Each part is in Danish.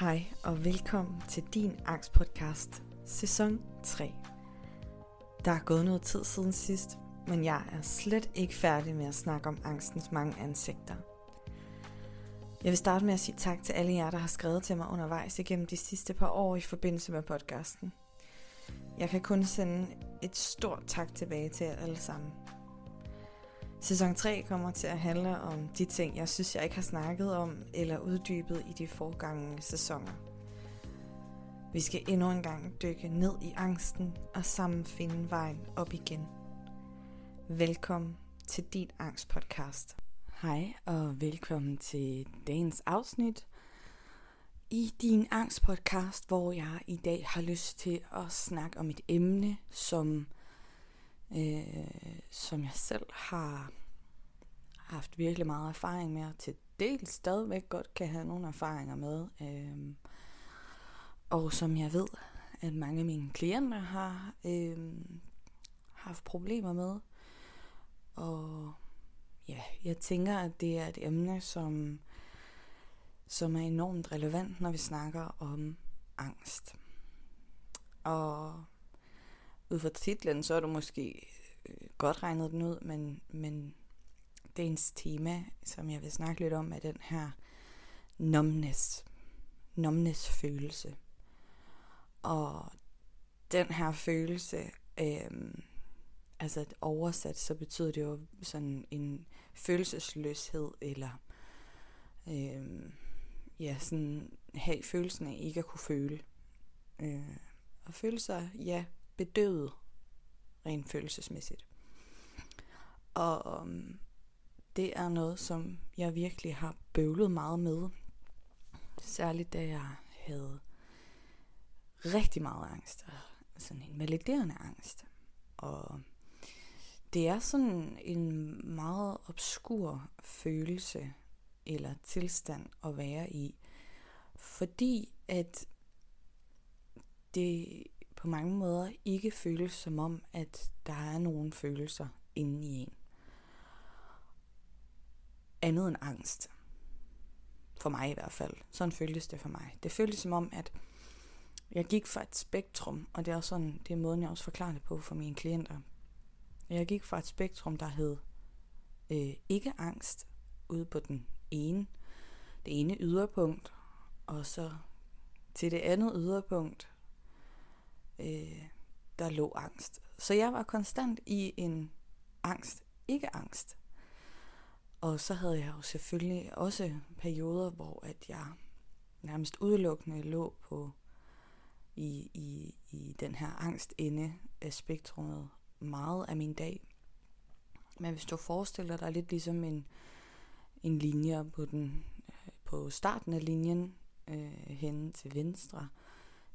Hej og velkommen til din angstpodcast, sæson 3. Der er gået noget tid siden sidst, men jeg er slet ikke færdig med at snakke om angstens mange ansigter. Jeg vil starte med at sige tak til alle jer, der har skrevet til mig undervejs igennem de sidste par år i forbindelse med podcasten. Jeg kan kun sende et stort tak tilbage til jer alle sammen. Sæson 3 kommer til at handle om de ting, jeg synes, jeg ikke har snakket om eller uddybet i de forgangne sæsoner. Vi skal endnu en gang dykke ned i angsten og sammen finde vejen op igen. Velkommen til din angstpodcast. Hej og velkommen til dagens afsnit i din angstpodcast, hvor jeg i dag har lyst til at snakke om et emne, som øh, som jeg selv har haft virkelig meget erfaring med, og til dels stadigvæk godt kan have nogle erfaringer med. Øh, og som jeg ved, at mange af mine klienter har øh, haft problemer med. Og ja, jeg tænker, at det er et emne, som, som er enormt relevant, når vi snakker om angst. Og ud fra titlen, så er du måske øh, godt regnet den ud, men, men dagens tema, som jeg vil snakke lidt om, er den her numbness. Numbness følelse. Og den her følelse, øh, altså oversat, så betyder det jo sådan en følelsesløshed, eller øh, ja, sådan have følelsen af ikke at kunne føle. Øh, og føle sig, ja, bedøvet rent følelsesmæssigt. Og um, det er noget, som jeg virkelig har bøvlet meget med. Særligt da jeg havde rigtig meget angst. Sådan en validerende angst. Og det er sådan en meget obskur følelse eller tilstand at være i. Fordi at det på mange måder ikke føles som om, at der er nogen følelser inde i en. Andet end angst. For mig i hvert fald. Sådan føltes det for mig. Det føltes som om, at jeg gik fra et spektrum, og det er også sådan, det er måden, jeg også forklarer det på for mine klienter. Jeg gik fra et spektrum, der hed øh, ikke angst, ude på den ene, det ene yderpunkt, og så til det andet yderpunkt, øh, der lå angst. Så jeg var konstant i en angst, ikke angst. Og så havde jeg jo selvfølgelig også perioder, hvor at jeg nærmest udelukkende lå på i, i, i den her angst inde af spektrummet meget af min dag. Men hvis du forestiller dig lidt ligesom en, en linje på, den, øh, på starten af linjen øh, hen til venstre,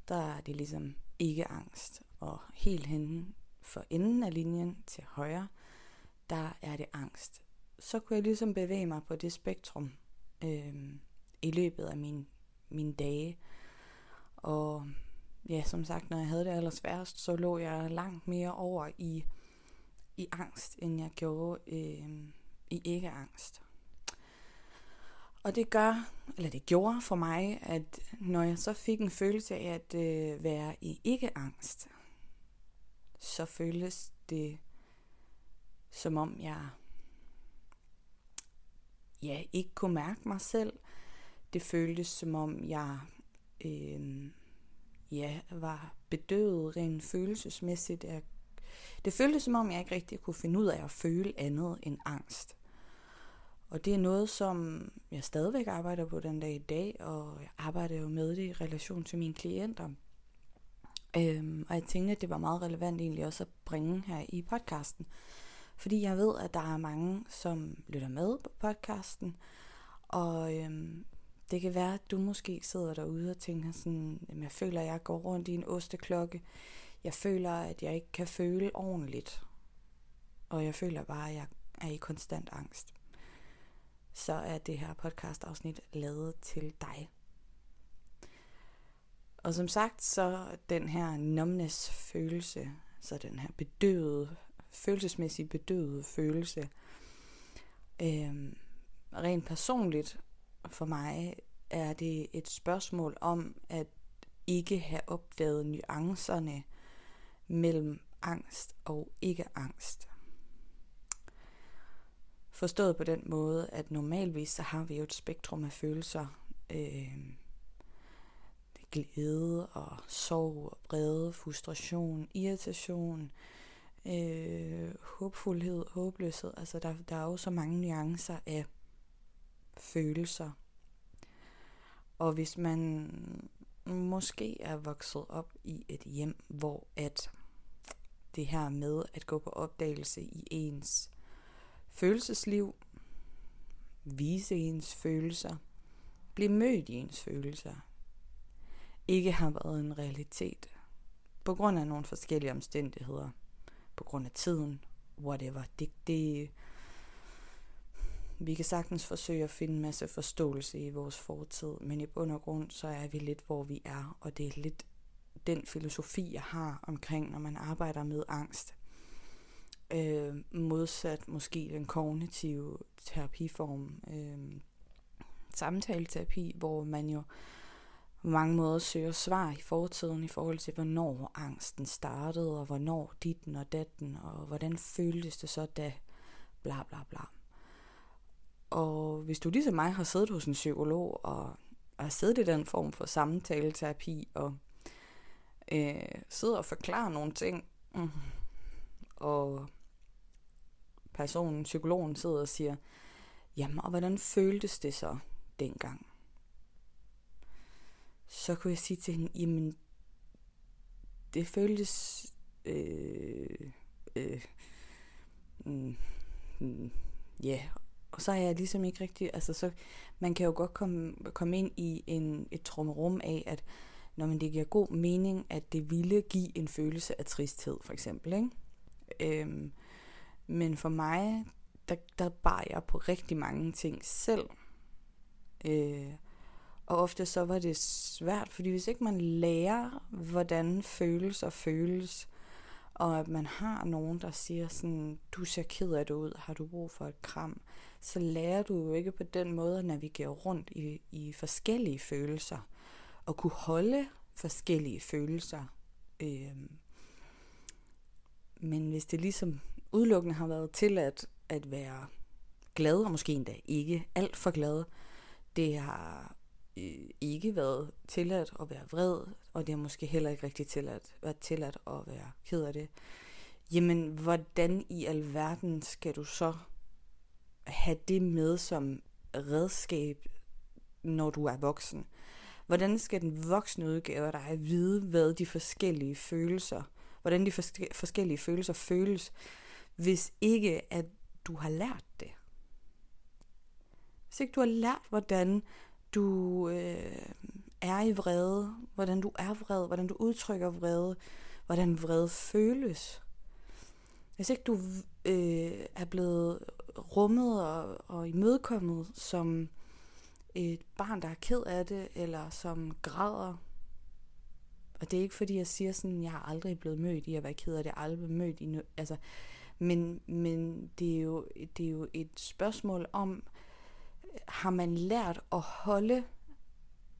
der er det ligesom ikke angst. Og helt henne for enden af linjen til højre, der er det angst. Så kunne jeg ligesom bevæge mig på det spektrum øh, i løbet af min, mine dage. Og ja, som sagt, når jeg havde det allersværest, så lå jeg langt mere over i, i angst, end jeg gjorde øh, i ikke-angst. Og det gør, eller det gjorde for mig, at når jeg så fik en følelse af at øh, være i ikke-angst, så føles det som om jeg ja, ikke kunne mærke mig selv. Det føltes som om jeg øh, ja, var bedøvet rent følelsesmæssigt. Jeg, det føltes som om jeg ikke rigtig kunne finde ud af at føle andet end angst. Og det er noget, som jeg stadigvæk arbejder på den dag i dag, og jeg arbejder jo med det i relation til mine klienter. Øhm, og jeg tænkte, at det var meget relevant egentlig også at bringe her i podcasten. Fordi jeg ved, at der er mange, som lytter med på podcasten, og øhm, det kan være, at du måske sidder derude og tænker sådan, at jeg føler, at jeg går rundt i en osteklokke. Jeg føler, at jeg ikke kan føle ordentligt. Og jeg føler bare, at jeg er i konstant angst så er det her podcast afsnit lavet til dig. Og som sagt, så den her numbness følelse, så den her bedøvede, følelsesmæssige bedøvede følelse, øh, rent personligt for mig er det et spørgsmål om at ikke have opdaget nuancerne mellem angst og ikke angst. Forstået på den måde, at normalvis så har vi jo et spektrum af følelser. Øh, glæde og sorg, og vrede, frustration, irritation, øh, håbfuldhed, håbløshed. Altså der, der er jo så mange nuancer af følelser. Og hvis man måske er vokset op i et hjem, hvor at det her med at gå på opdagelse i ens følelsesliv, vise ens følelser, blive mødt i ens følelser, ikke har været en realitet. På grund af nogle forskellige omstændigheder. På grund af tiden. Whatever. Det, det, vi kan sagtens forsøge at finde en masse forståelse i vores fortid, men i bund og grund, så er vi lidt, hvor vi er, og det er lidt den filosofi, jeg har omkring, når man arbejder med angst. Øh, modsat måske den kognitive terapiform, øh, samtaleterapi, hvor man jo på mange måder søger svar i fortiden i forhold til, hvornår angsten startede, og hvornår ditten og datten, og hvordan føltes det så da, bla bla bla. Og hvis du ligesom mig har siddet hos en psykolog, og har siddet i den form for samtaleterapi, og øh, sidder og forklarer nogle ting, mm, og personen, psykologen sidder og siger, jamen, og hvordan føltes det så dengang? så kunne jeg sige til hende, jamen, det føltes, øh, øh, mm, mm, ja, yeah. og så er jeg ligesom ikke rigtig, altså så, man kan jo godt komme, komme ind i en, et trummerum af, at når man det giver god mening, at det ville give en følelse af tristhed, for eksempel, ikke? Øhm, men for mig, der, der bar jeg på rigtig mange ting selv. Øh, og ofte så var det svært, fordi hvis ikke man lærer, hvordan føles og føles, og at man har nogen, der siger sådan, du ser ked af det ud, har du brug for et kram, så lærer du jo ikke på den måde at navigere rundt i, i forskellige følelser, og kunne holde forskellige følelser. Øh, Men hvis det ligesom udelukkende har været tilladt at være glad, og måske endda ikke alt for glad, det har øh, ikke været tilladt at være vred, og det har måske heller ikke rigtig tilladt, været tilladt at være ked af det, jamen hvordan i alverden skal du så have det med som redskab, når du er voksen? Hvordan skal den voksne udgave af dig vide, hvad de forskellige følelser, hvordan de forskellige følelser føles, hvis ikke at du har lært det? Hvis ikke du har lært, hvordan du øh, er i vrede, hvordan du er vred, hvordan du udtrykker vrede, hvordan vrede føles. Hvis ikke du øh, er blevet rummet og, og imødekommet som et barn, der er ked af det, eller som græder, og det er ikke fordi, jeg siger sådan, jeg har aldrig blevet mødt i at være ked af det, jeg har aldrig mødt i, altså, men, men det, er jo, det er jo et spørgsmål om, har man lært at holde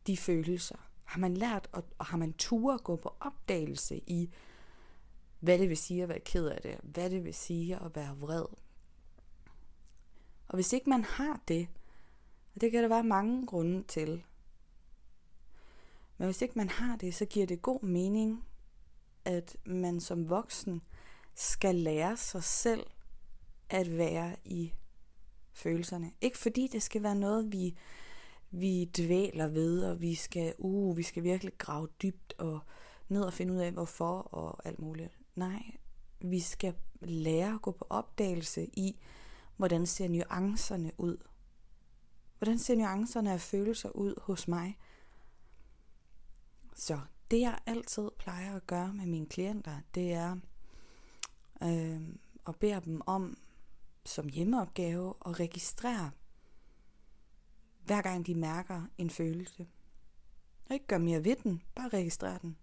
de følelser? Har man lært, at, og har man tur at gå på opdagelse i, hvad det vil sige at være ked af det, hvad det vil sige at være vred? Og hvis ikke man har det, og det kan der være mange grunde til, men hvis ikke man har det, så giver det god mening, at man som voksen skal lære sig selv at være i følelserne. Ikke fordi det skal være noget, vi, vi dvæler ved, og vi skal, uh, vi skal virkelig grave dybt og ned og finde ud af, hvorfor og alt muligt. Nej, vi skal lære at gå på opdagelse i, hvordan ser nuancerne ud. Hvordan ser nuancerne af følelser ud hos mig? Så det jeg altid plejer at gøre med mine klienter, det er øh, og beder dem om som hjemmeopgave at registrere, hver gang de mærker en følelse. Og ikke gør mere ved den, bare registrere den.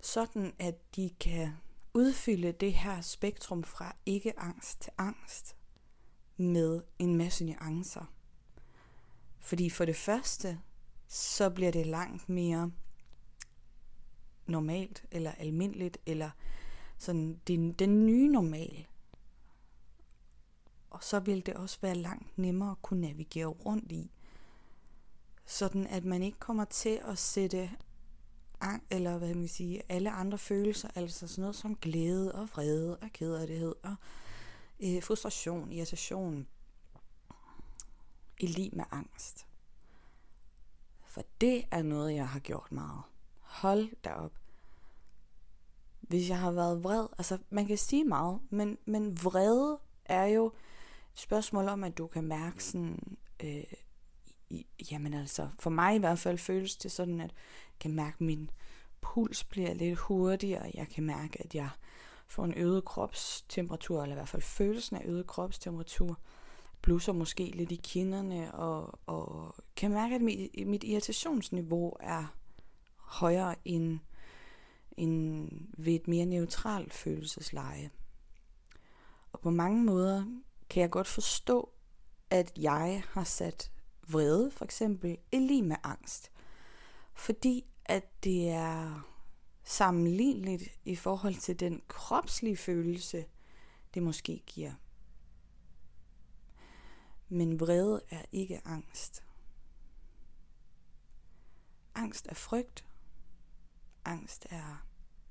Sådan at de kan udfylde det her spektrum fra ikke-angst til angst med en masse nuancer. Fordi for det første, så bliver det langt mere normalt, eller almindeligt, eller sådan den, den nye normal. Og så vil det også være langt nemmere at kunne navigere rundt i. Sådan at man ikke kommer til at sætte eller hvad man sige, alle andre følelser, altså sådan noget som glæde og vrede og kederlighed og øh, frustration, irritation, i lige med angst. For det er noget, jeg har gjort meget. Hold da op. Hvis jeg har været vred, altså man kan sige meget, men, men vrede er jo et spørgsmål om, at du kan mærke sådan, øh, i, jamen altså, for mig i hvert fald føles det sådan, at jeg kan mærke, at min puls bliver lidt hurtigere. Jeg kan mærke, at jeg får en øget kropstemperatur, eller i hvert fald følelsen af øget kropstemperatur blusser måske lidt i kinderne, og, og kan mærke, at mit, mit irritationsniveau er højere end, end ved et mere neutralt følelsesleje. Og på mange måder kan jeg godt forstå, at jeg har sat vrede for eksempel i lige med angst. Fordi at det er sammenligneligt i forhold til den kropslige følelse, det måske giver. Men vrede er ikke angst. Angst er frygt. Angst er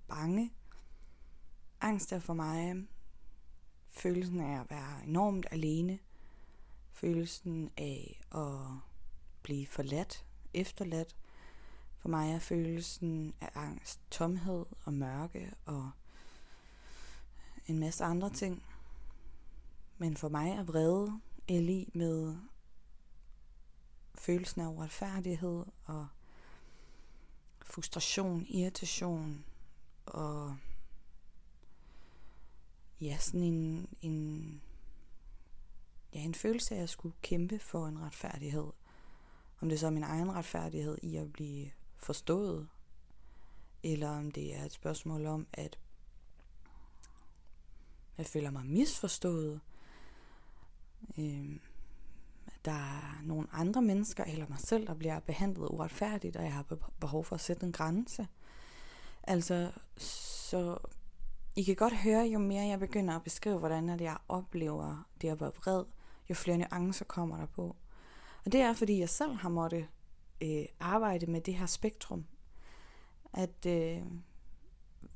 bange. Angst er for mig følelsen af at være enormt alene. Følelsen af at blive forladt, efterladt. For mig er følelsen af angst tomhed og mørke og en masse andre ting. Men for mig er vrede lige med følelsen af uretfærdighed og frustration, irritation og ja, sådan en, en, ja, en følelse af at jeg skulle kæmpe for en retfærdighed. Om det så er min egen retfærdighed i at blive forstået, eller om det er et spørgsmål om, at jeg føler mig misforstået, Øhm, der er nogle andre mennesker, eller mig selv, der bliver behandlet uretfærdigt, og jeg har behov for at sætte en grænse. Altså, så I kan godt høre, jo mere jeg begynder at beskrive, hvordan at jeg oplever det at være vred, jo flere nuancer kommer der på. Og det er, fordi jeg selv har måttet øh, arbejde med det her spektrum. At, øh,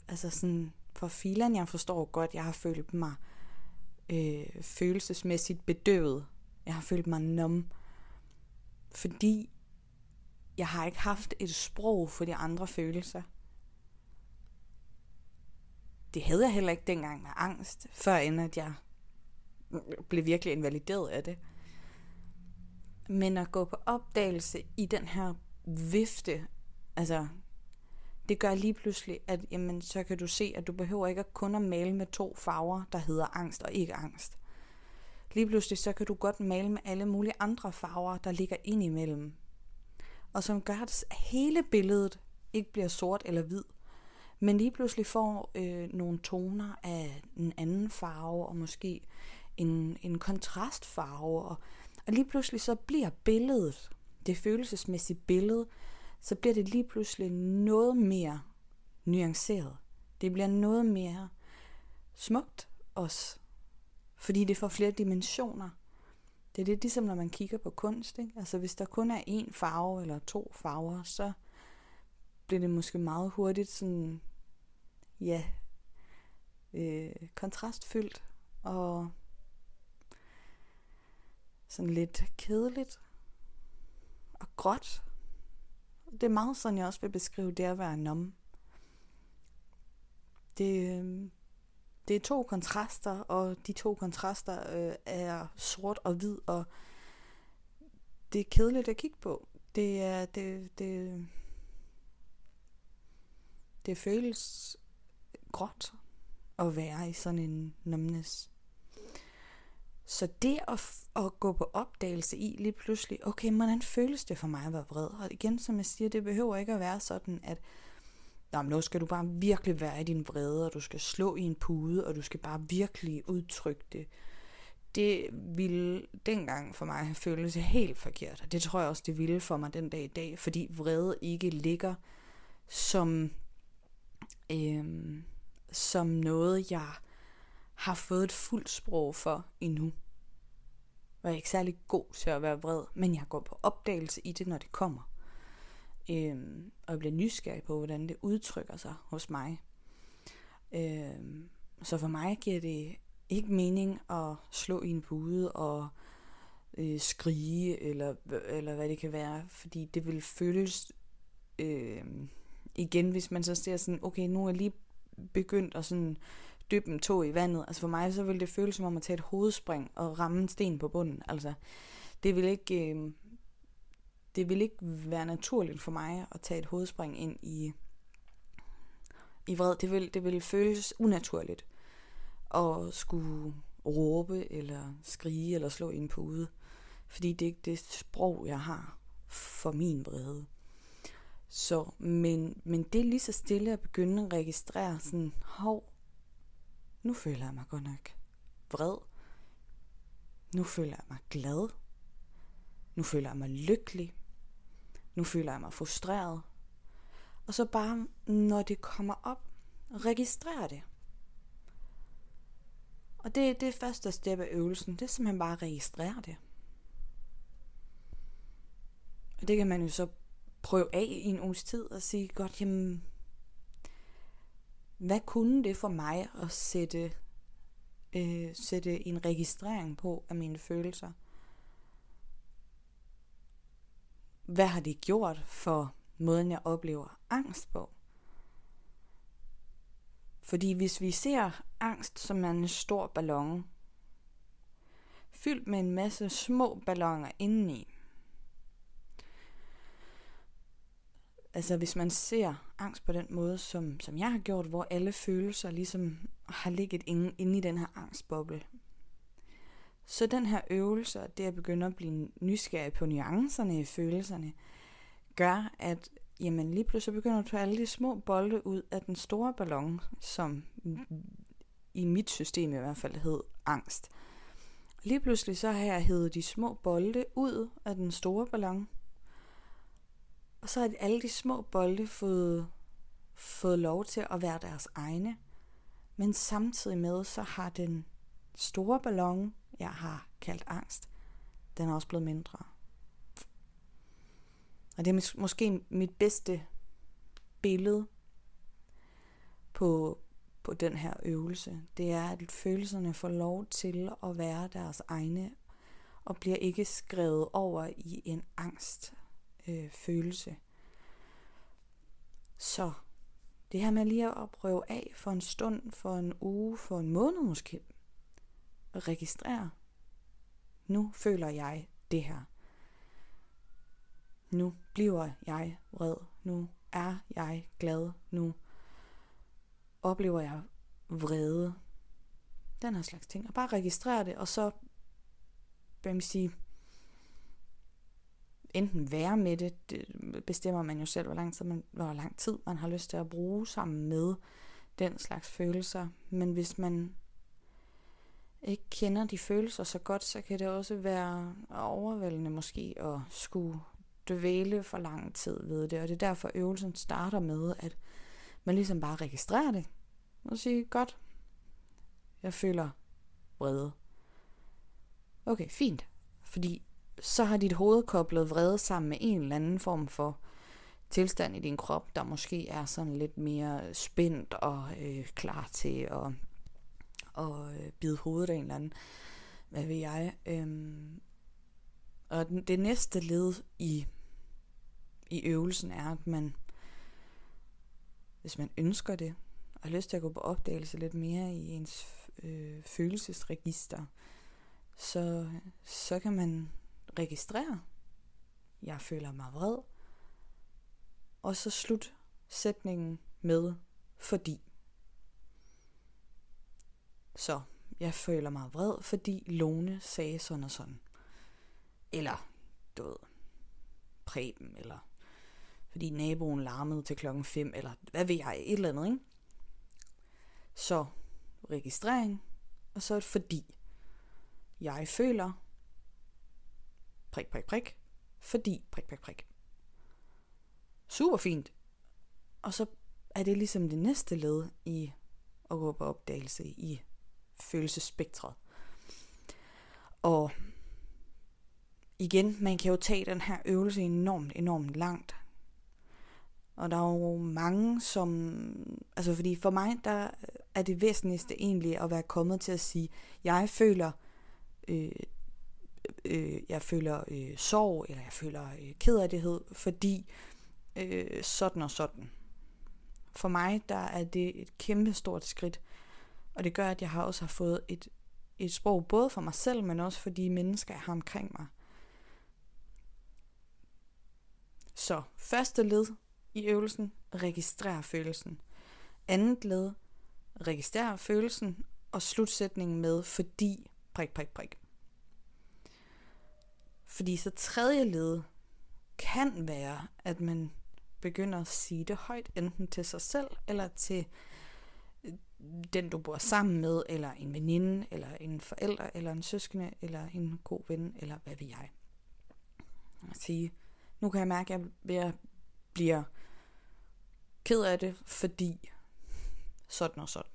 altså sådan, for filen, jeg forstår godt, jeg har følt mig øh, følelsesmæssigt bedøvet. Jeg har følt mig num. Fordi jeg har ikke haft et sprog for de andre følelser. Det havde jeg heller ikke dengang med angst, før end at jeg blev virkelig invalideret af det. Men at gå på opdagelse i den her vifte, altså det gør lige pludselig, at jamen, så kan du se, at du behøver ikke kun at male med to farver, der hedder angst og ikke angst. Lige pludselig så kan du godt male med alle mulige andre farver, der ligger ind imellem. Og som gør, at hele billedet ikke bliver sort eller hvid, men lige pludselig får øh, nogle toner af en anden farve, og måske en, en kontrastfarve. Og, og lige pludselig så bliver billedet, det følelsesmæssige billede, så bliver det lige pludselig noget mere nuanceret. Det bliver noget mere smukt også, fordi det får flere dimensioner. Det er lidt ligesom, når man kigger på kunst. Ikke? Altså hvis der kun er én farve eller to farver, så bliver det måske meget hurtigt sådan, ja, øh, kontrastfyldt og sådan lidt kedeligt og gråt det er meget sådan, jeg også vil beskrive det at være nom. Det, øh, det er to kontraster, og de to kontraster øh, er sort og hvid, og det er kedeligt at kigge på. Det er, det, det, det føles gråt at være i sådan en numbness. Så det at, at gå på opdagelse i lige pludselig, okay, hvordan føles det for mig at være vred? Og igen, som jeg siger, det behøver ikke at være sådan, at jamen, nu skal du bare virkelig være i din vrede, og du skal slå i en pude, og du skal bare virkelig udtrykke det det ville dengang for mig have føltes helt forkert. Og det tror jeg også, det ville for mig den dag i dag, fordi vrede ikke ligger som, øh, som noget, jeg har fået et fuldt sprog for endnu. Og jeg er ikke særlig god til at være vred, men jeg går på opdagelse i det, når det kommer. Øhm, og jeg bliver nysgerrig på, hvordan det udtrykker sig hos mig. Øhm, så for mig giver det ikke mening at slå i en pude og øh, skrige, eller, eller hvad det kan være, fordi det vil føles øh, igen, hvis man så ser sådan, okay, nu er jeg lige begyndt at sådan dyppe en tog i vandet. Altså for mig, så vil det føles som om at tage et hovedspring og ramme en sten på bunden. Altså, det vil ikke, øh, det vil ikke være naturligt for mig at tage et hovedspring ind i, i vred. Det vil, det vil føles unaturligt at skulle råbe eller skrige eller slå i en pude. Fordi det er ikke det sprog, jeg har for min vrede. Så, men, men det er lige så stille at begynde at registrere sådan, hov, nu føler jeg mig godt nok vred. Nu føler jeg mig glad. Nu føler jeg mig lykkelig. Nu føler jeg mig frustreret. Og så bare, når det kommer op, registrere det. Og det, det er første step af øvelsen. Det er simpelthen bare at registrere det. Og det kan man jo så prøve af i en uges tid og sige, godt, jamen, hvad kunne det for mig at sætte, øh, sætte en registrering på af mine følelser? Hvad har det gjort for måden, jeg oplever angst på? Fordi hvis vi ser angst som en stor ballon, fyldt med en masse små balloner indeni, Altså hvis man ser angst på den måde, som, som jeg har gjort, hvor alle følelser ligesom har ligget inde, inde i den her angstboble. Så den her øvelse, det at begynde at blive nysgerrig på nuancerne i følelserne, gør, at jamen, lige pludselig begynder du at tage alle de små bolde ud af den store ballon, som i mit system i hvert fald hed angst. Lige pludselig så har jeg hævet de små bolde ud af den store ballon, og så har alle de små bolde fået, fået lov til at være deres egne. Men samtidig med, så har den store ballon, jeg har kaldt angst, den er også blevet mindre. Og det er måske mit bedste billede på, på den her øvelse. Det er, at følelserne får lov til at være deres egne, og bliver ikke skrevet over i en angst øh, følelse. Så det her med lige at prøve af for en stund, for en uge, for en måned måske, at registrere, nu føler jeg det her. Nu bliver jeg vred. Nu er jeg glad. Nu oplever jeg vrede. Den her slags ting. Og bare registrere det, og så, hvad man sige, enten være med det, det bestemmer man jo selv, hvor lang, tid man, hvor lang tid man har lyst til at bruge sammen med den slags følelser. Men hvis man ikke kender de følelser så godt, så kan det også være overvældende måske at skulle dvæle for lang tid ved det. Og det er derfor øvelsen starter med, at man ligesom bare registrerer det. Og siger, godt, jeg føler vrede. Okay, fint. Fordi så har dit hoved koblet vrede sammen med en eller anden form for tilstand i din krop, der måske er sådan lidt mere spændt og øh, klar til at, og øh, bide hovedet af en eller anden. Hvad ved jeg? Øhm, og det næste led i, i øvelsen er, at man, hvis man ønsker det, og har lyst til at gå på opdagelse lidt mere i ens øh, følelsesregister, så, så kan man registrere. Jeg føler mig vred. Og så slut sætningen med fordi. Så jeg føler mig vred, fordi Lone sagde sådan og sådan. Eller, du ved, Preben, eller fordi naboen larmede til klokken 5, eller hvad ved jeg, et eller andet, ikke? Så registrering, og så et fordi. jeg føler prik, prik, prik, fordi prik, prik, prik. Super fint. Og så er det ligesom det næste led i at gå på opdagelse i følelsespektret. Og igen, man kan jo tage den her øvelse enormt, enormt langt. Og der er jo mange, som... Altså fordi for mig, der er det væsentligste egentlig at være kommet til at sige, jeg føler, øh, øh, jeg føler øh, sorg, eller jeg føler øh, kederlighed, fordi øh, sådan og sådan. For mig, der er det et kæmpe stort skridt. Og det gør, at jeg har også har fået et, et sprog, både for mig selv, men også for de mennesker, jeg har omkring mig. Så første led i øvelsen, registrer følelsen. Andet led, registrer følelsen, og slutsætningen med fordi, prik, prik, prik. Fordi så tredje led kan være, at man begynder at sige det højt, enten til sig selv, eller til den, du bor sammen med, eller en veninde, eller en forælder, eller en søskende, eller en god ven, eller hvad ved jeg. At sige, nu kan jeg mærke, at jeg bliver ked af det, fordi sådan og sådan.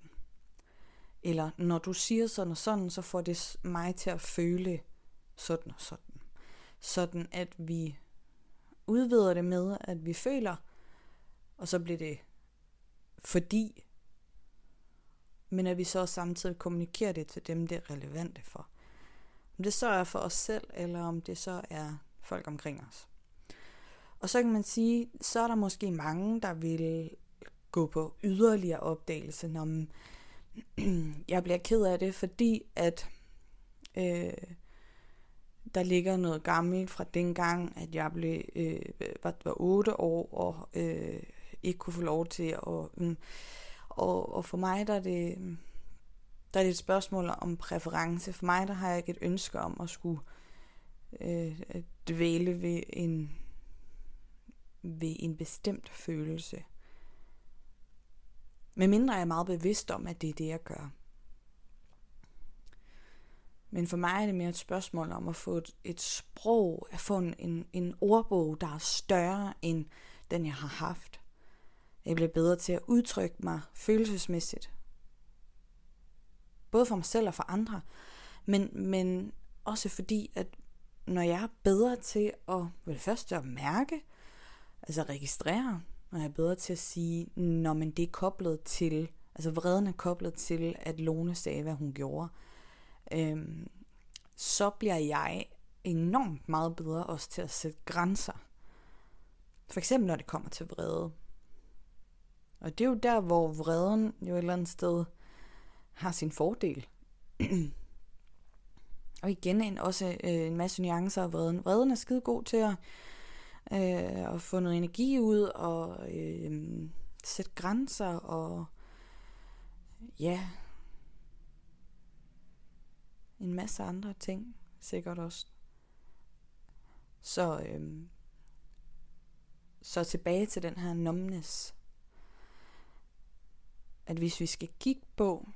Eller når du siger sådan og sådan, så får det mig til at føle sådan og sådan. Sådan at vi udvider det med, at vi føler, og så bliver det fordi, men at vi så samtidig kommunikerer det til dem, det er relevante for. Om det så er for os selv, eller om det så er folk omkring os. Og så kan man sige, så er der måske mange, der vil gå på yderligere opdagelse, når jeg bliver ked af det, fordi at øh, der ligger noget gammelt fra dengang, at jeg blev øh, var, var 8 år og øh, ikke kunne få lov til at... Øh, og, og for mig der er det der er det et spørgsmål om præference. For mig der har jeg ikke et ønske om at skulle øh, dvæle ved en ved en bestemt følelse. Men mindre er jeg meget bevidst om, at det er det, jeg gør. Men for mig er det mere et spørgsmål om at få et, et sprog, at få en, en, en ordbog, der er større end den, jeg har haft. Jeg bliver bedre til at udtrykke mig følelsesmæssigt. Både for mig selv og for andre. Men, men også fordi, at når jeg er bedre til at, vel først at mærke, altså registrere, når jeg er bedre til at sige, når man det er koblet til, altså vreden er koblet til, at Lone sagde, hvad hun gjorde, øhm, så bliver jeg enormt meget bedre også til at sætte grænser. For eksempel når det kommer til vrede. Og det er jo der, hvor vreden jo et eller andet sted har sin fordel. og igen en, også øh, en masse nuancer af vreden. Vreden er skide god til at øh, at få noget energi ud og øh, sætte grænser og ja, en masse andre ting sikkert også. Så, øh, så tilbage til den her numbness. At hvis vi skal kigge på,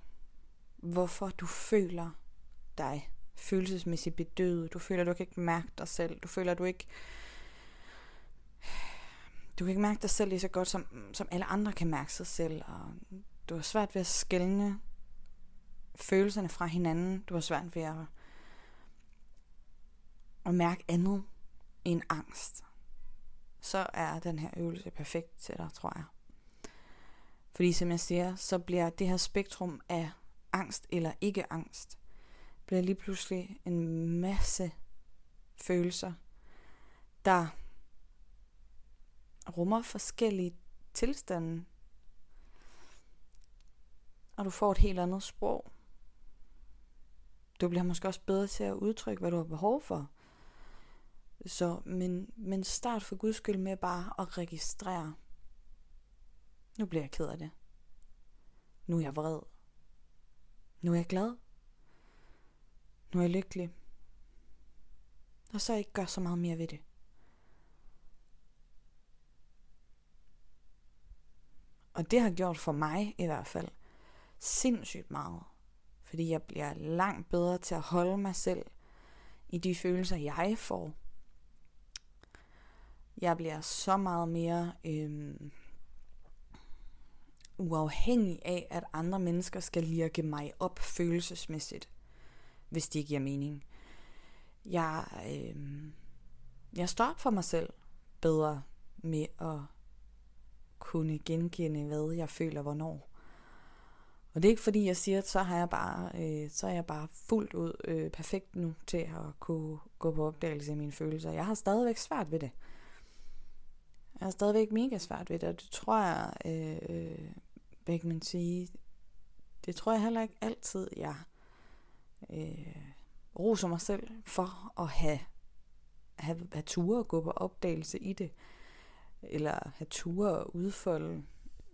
hvorfor du føler dig følelsesmæssigt bedøvet, du føler, du kan ikke mærke dig selv, du føler, du ikke du kan ikke mærke dig selv lige så godt, som, som alle andre kan mærke sig selv, og du har svært ved at skælne følelserne fra hinanden. Du har svært ved at, at mærke andet end angst. Så er den her øvelse perfekt til dig, tror jeg. Fordi som jeg siger, så bliver det her spektrum af angst eller ikke angst, bliver lige pludselig en masse følelser, der rummer forskellige tilstande. Og du får et helt andet sprog. Du bliver måske også bedre til at udtrykke, hvad du har behov for. Så, men, men start for guds skyld med bare at registrere. Nu bliver jeg ked af det. Nu er jeg vred. Nu er jeg glad. Nu er jeg lykkelig. Og så ikke gør så meget mere ved det. Og det har gjort for mig i hvert fald sindssygt meget. Fordi jeg bliver langt bedre til at holde mig selv i de følelser, jeg får. Jeg bliver så meget mere øhm, uafhængig af, at andre mennesker skal lirke mig op følelsesmæssigt, hvis det giver mening. Jeg, øh, jeg står op for mig selv bedre med at kunne genkende, hvad jeg føler hvornår. Og det er ikke fordi, jeg siger, at så, har jeg bare, øh, så er jeg bare fuldt ud øh, perfekt nu til at kunne gå på opdagelse af mine følelser. Jeg har stadigvæk svært ved det. Jeg har stadigvæk mega svært ved det, og det tror jeg, øh, hvad kan man sige, det tror jeg heller ikke altid, jeg øh, roser mig selv for at have, have, have ture og gå på opdagelse i det, eller have ture og udfolde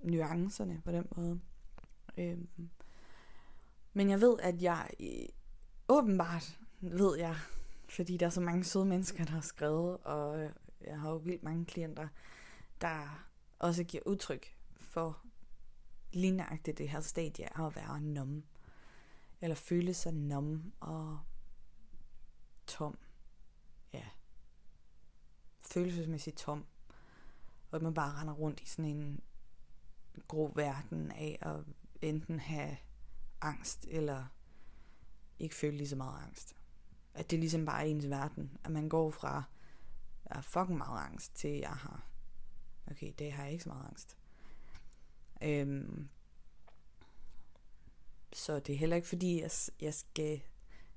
nuancerne på den måde. Øh, men jeg ved, at jeg øh, åbenbart ved jeg, fordi der er så mange søde mennesker, der har skrevet, og øh, jeg har jo vildt mange klienter, der også giver udtryk for lignagtigt det her stadie af at være numme. Eller føle sig numme og tom. Ja. Følelsesmæssigt tom. Og at man bare render rundt i sådan en grå verden af at enten have angst eller ikke føle lige så meget angst. At det er ligesom bare ens verden. At man går fra, jeg har fucking meget angst, til jeg har, okay, det har jeg ikke så meget angst. Øhm, så det er heller ikke fordi, jeg, jeg skal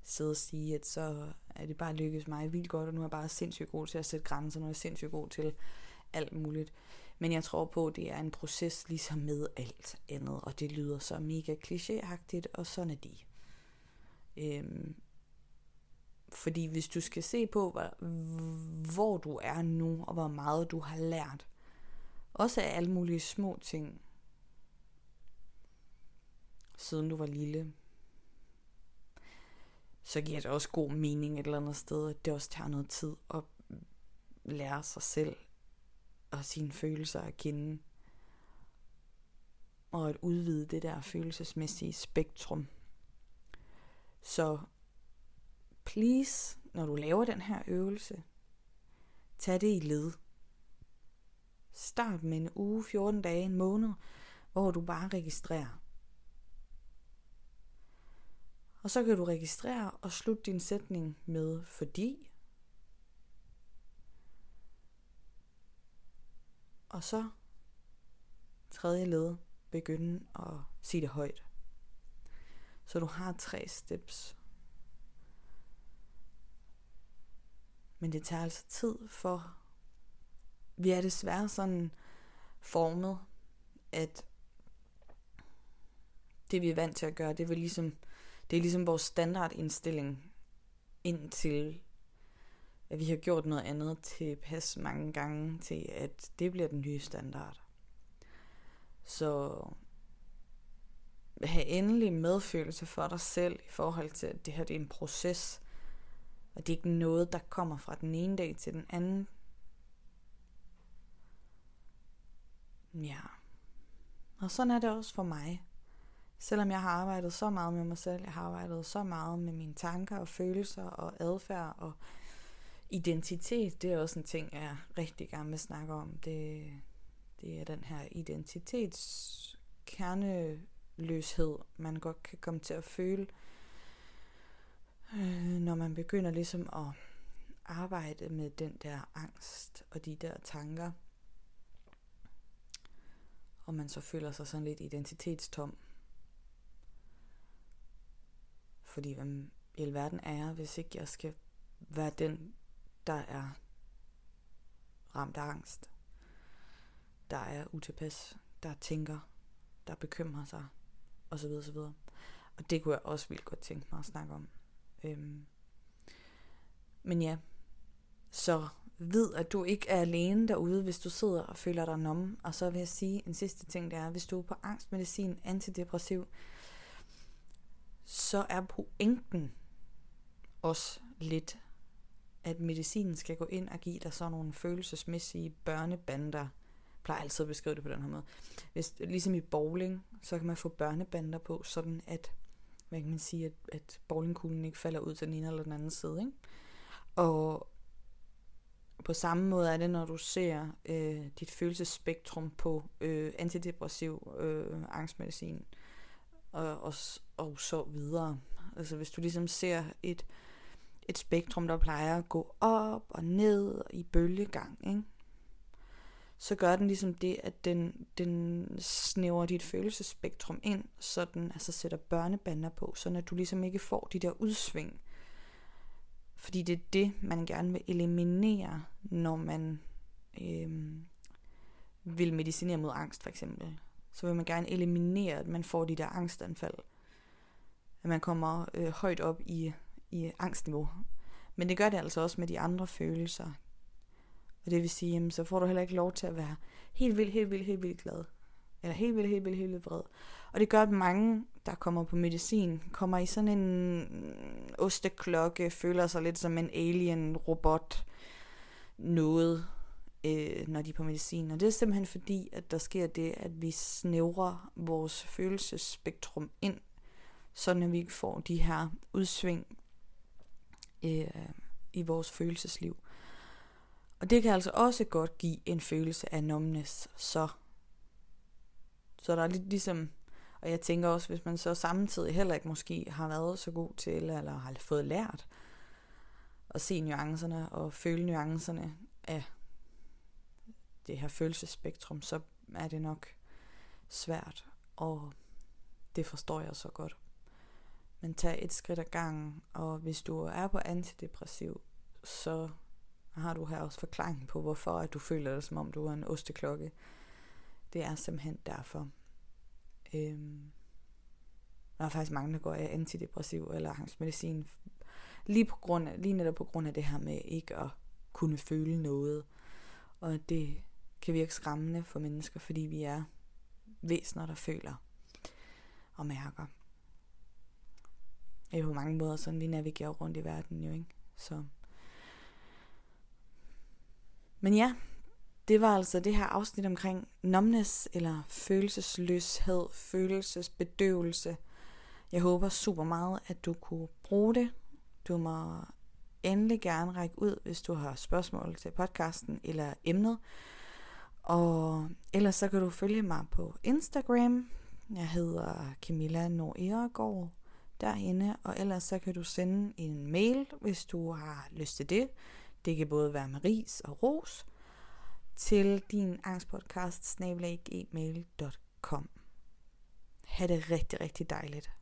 sidde og sige, at så er det bare lykkedes mig vildt godt, og nu er jeg bare sindssygt god til at sætte grænser, nu er jeg sindssygt god til alt muligt. Men jeg tror på, at det er en proces ligesom med alt andet, og det lyder så mega klichéagtigt, og sådan er det. Øhm, fordi hvis du skal se på, hvor, du er nu, og hvor meget du har lært, også af alle mulige små ting, siden du var lille, så giver det også god mening et eller andet sted, at det også tager noget tid at lære sig selv og sine følelser at kende. Og at udvide det der følelsesmæssige spektrum. Så please, når du laver den her øvelse, tag det i led. Start med en uge, 14 dage, en måned, hvor du bare registrerer. Og så kan du registrere og slutte din sætning med fordi. Og så tredje led begynde at sige det højt. Så du har tre steps. Men det tager altså tid for, vi er desværre sådan formet, at det vi er vant til at gøre, det vil ligesom, det er ligesom vores standardindstilling indtil at vi har gjort noget andet til pas mange gange til, at det bliver den nye standard. Så have endelig medfølelse for dig selv i forhold til, at det her det er en proces, og det er ikke noget, der kommer fra den ene dag til den anden. Ja. Og sådan er det også for mig. Selvom jeg har arbejdet så meget med mig selv, jeg har arbejdet så meget med mine tanker og følelser og adfærd og identitet, det er også en ting, jeg rigtig gerne vil snakke om. Det, det er den her identitetskerneløshed, man godt kan komme til at føle, øh, når man begynder ligesom at arbejde med den der angst og de der tanker. Og man så føler sig sådan lidt identitetstom. Fordi hvem i alverden er jeg, hvis ikke jeg skal være den, der er ramt af angst, der er utilpas, der tænker, der bekymrer sig, osv. osv. Og det kunne jeg også vildt godt tænke mig at snakke om. Øhm. Men ja, så vid, at du ikke er alene derude, hvis du sidder og føler dig nom. Og så vil jeg sige en sidste ting, det er, hvis du er på angstmedicin, antidepressiv, så er pointen også lidt at medicinen skal gå ind og give dig sådan nogle følelsesmæssige børnebander. Jeg plejer altid at beskrive det på den her måde. Hvis, ligesom i bowling, så kan man få børnebander på, sådan at hvad kan man sige, at, at bowlingkuglen ikke falder ud til den ene eller den anden side. Ikke? Og på samme måde er det, når du ser øh, dit følelsesspektrum på øh, antidepressiv øh, angstmedicin og, og, og så videre. Altså hvis du ligesom ser et, et spektrum, der plejer at gå op og ned i bølgegang, ikke? Så gør den ligesom det, at den, den snæver dit følelsespektrum ind, så den altså sætter børnebander på, så at du ligesom ikke får de der udsving. Fordi det er det, man gerne vil eliminere, når man øh, vil medicinere mod angst for eksempel. Så vil man gerne eliminere, at man får de der angstanfald. At man kommer øh, højt op i, i angstniveau. Men det gør det altså også med de andre følelser. Og det vil sige, jamen, så får du heller ikke lov til at være helt vildt, helt vildt, helt vildt glad. Eller helt vildt, helt vildt, helt vildt vred. Og det gør, at mange, der kommer på medicin, kommer i sådan en osteklokke, føler sig lidt som en alien-robot, noget, øh, når de er på medicin. Og det er simpelthen fordi, at der sker det, at vi snævrer vores følelsesspektrum ind, så at vi ikke får de her udsving øh, i vores følelsesliv. Og det kan altså også godt give en følelse af numbness, så. Så der er lidt ligesom, og jeg tænker også, hvis man så samtidig heller ikke måske har været så god til, eller har fået lært at se nuancerne og føle nuancerne af det her følelsesspektrum, så er det nok svært, og det forstår jeg så godt. Men tag et skridt ad gangen, og hvis du er på antidepressiv, så har du her også forklaringen på, hvorfor at du føler dig, som om du er en osteklokke. Det er simpelthen derfor. Øhm, der er faktisk mange, der går af antidepressiv eller angstmedicin, lige, på grund af, lige netop på grund af det her med ikke at kunne føle noget. Og det kan virke skræmmende for mennesker, fordi vi er væsener, der føler og mærker. Det er på mange måder sådan, vi navigerer rundt i verden jo, ikke? Så men ja, det var altså det her afsnit omkring numbness, eller følelsesløshed, følelsesbedøvelse. Jeg håber super meget, at du kunne bruge det. Du må endelig gerne række ud, hvis du har spørgsmål til podcasten eller emnet. Og ellers så kan du følge mig på Instagram. Jeg hedder Camilla Nordegård derinde, og ellers så kan du sende en mail, hvis du har lyst til det det kan både være med ris og ros til din angstpodcast snabelaggmail.com. Ha' det rigtig, rigtig dejligt.